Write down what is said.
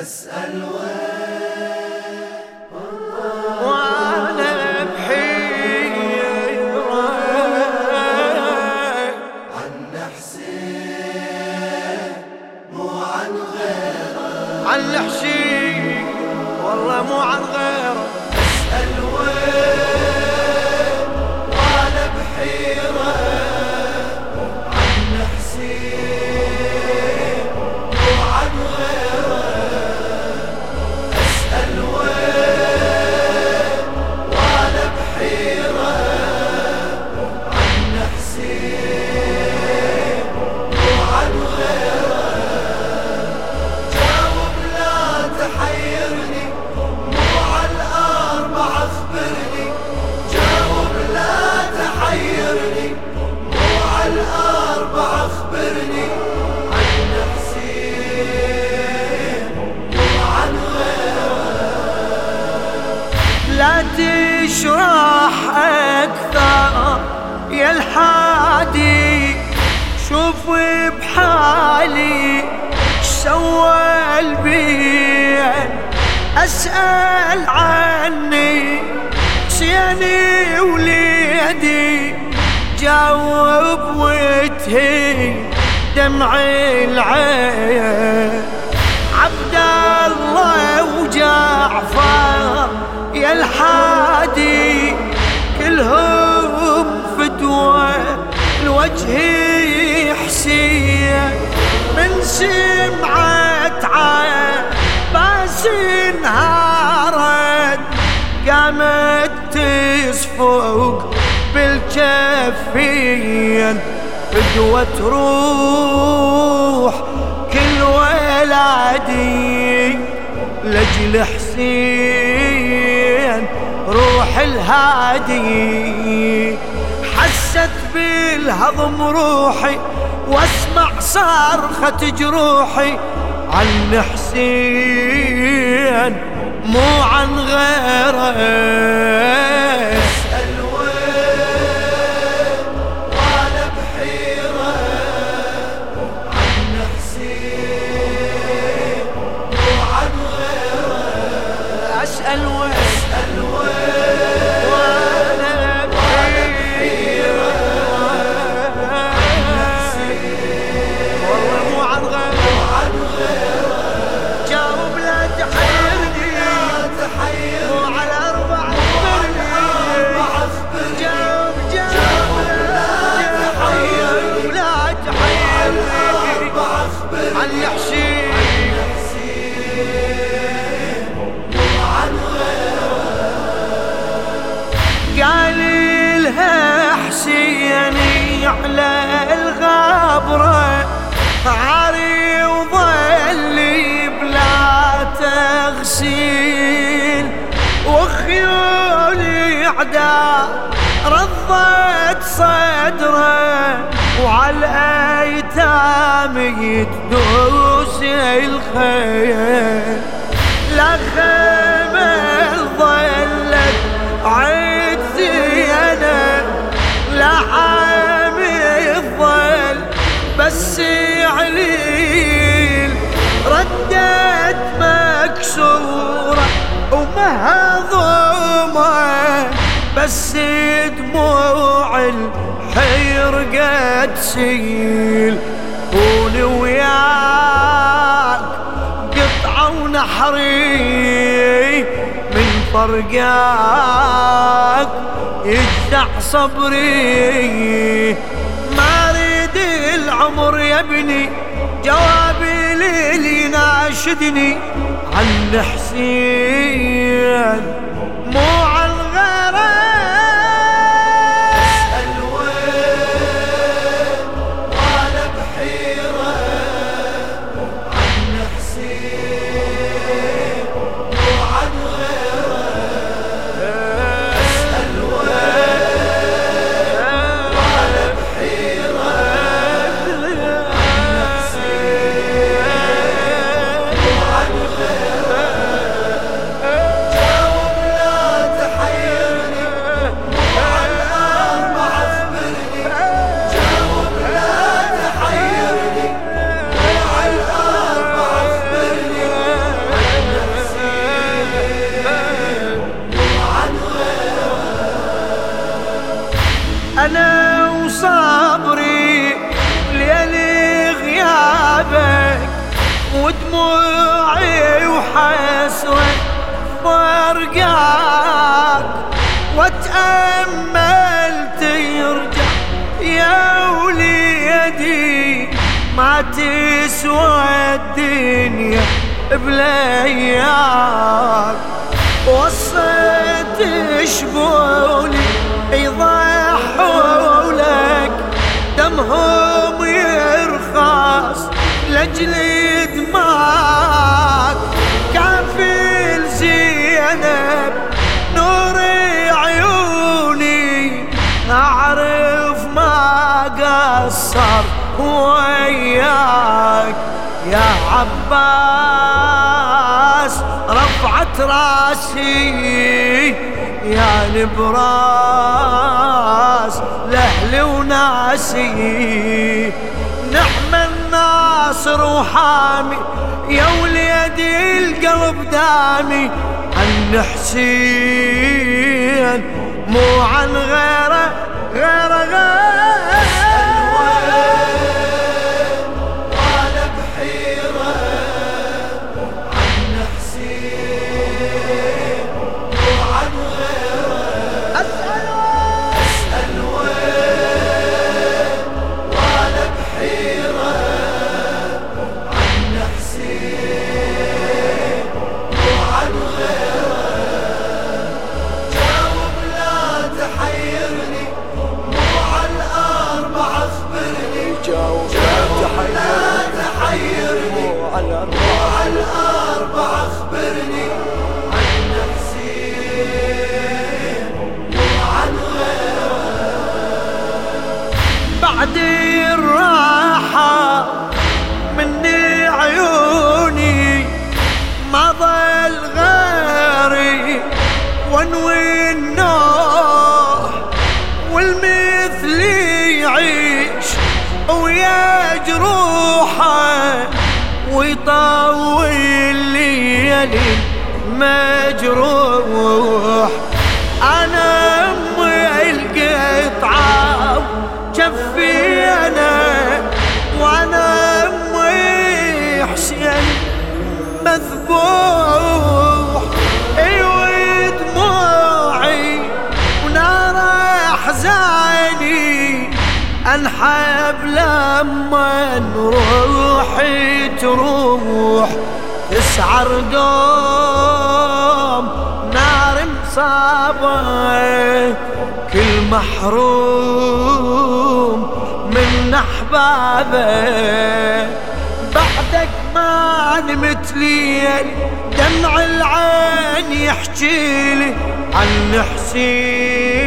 أسأل وأنا بحيرة عن حسين مو عن غيره عن الحشيش والله مو عن غيره أسأل وأنا بحالي سوى البين أسأل عني سيني وليدي جاوب وتهي دمع العين. عبد الله وجعفر يا الحادي كلهم فدوة الوجه من سمعت عباس انهارت قامت تصفق بالجفين فدوة تروح كل ولادي لجل حسين روح الهادي حست بالهضم روحي واسمع صرخة جروحي عن حسين مو عن غيره. وخيولي عدا رضت صدره وعلى الأيتام يدوس الخيل لا خيمة ظلت عيد زينة لا حامي الظل بس عليل ردت مكسورة ومهضومة بس دموع الحير قد سيل كوني وياك قطعة ونحري من فرقاك يجزع صبري. ما أريد العمر يا ابني جوابي للي يناشدني عن حسين مو دموعي وحسرة فرقاك واتأمل ترجع يا وليدي ما تسوى الدنيا بلياك قصر وياك يا عباس. رفعت راسي يا نبراس. لأهلي وناسي نعم الناصر وحامي. يا وليدي القلب دامي. عن حسين مو عن غيره؟ غيره غيره. على الأربع أخبرني عن نفسي. وعن بعد الراحة مني عيوني ما ظل غيري وانوي مجروح. أنا أمي القطعة جفي أنا وأنا أمي حسين مذبوح. أيوه دموعي ونار أحزاني أنحب لما روحي تروح. تسعر دوم نار مصابة. كل محروم من أحبابه. بعدك ما نمت ليل دمع العين يحكي لي عن حسين.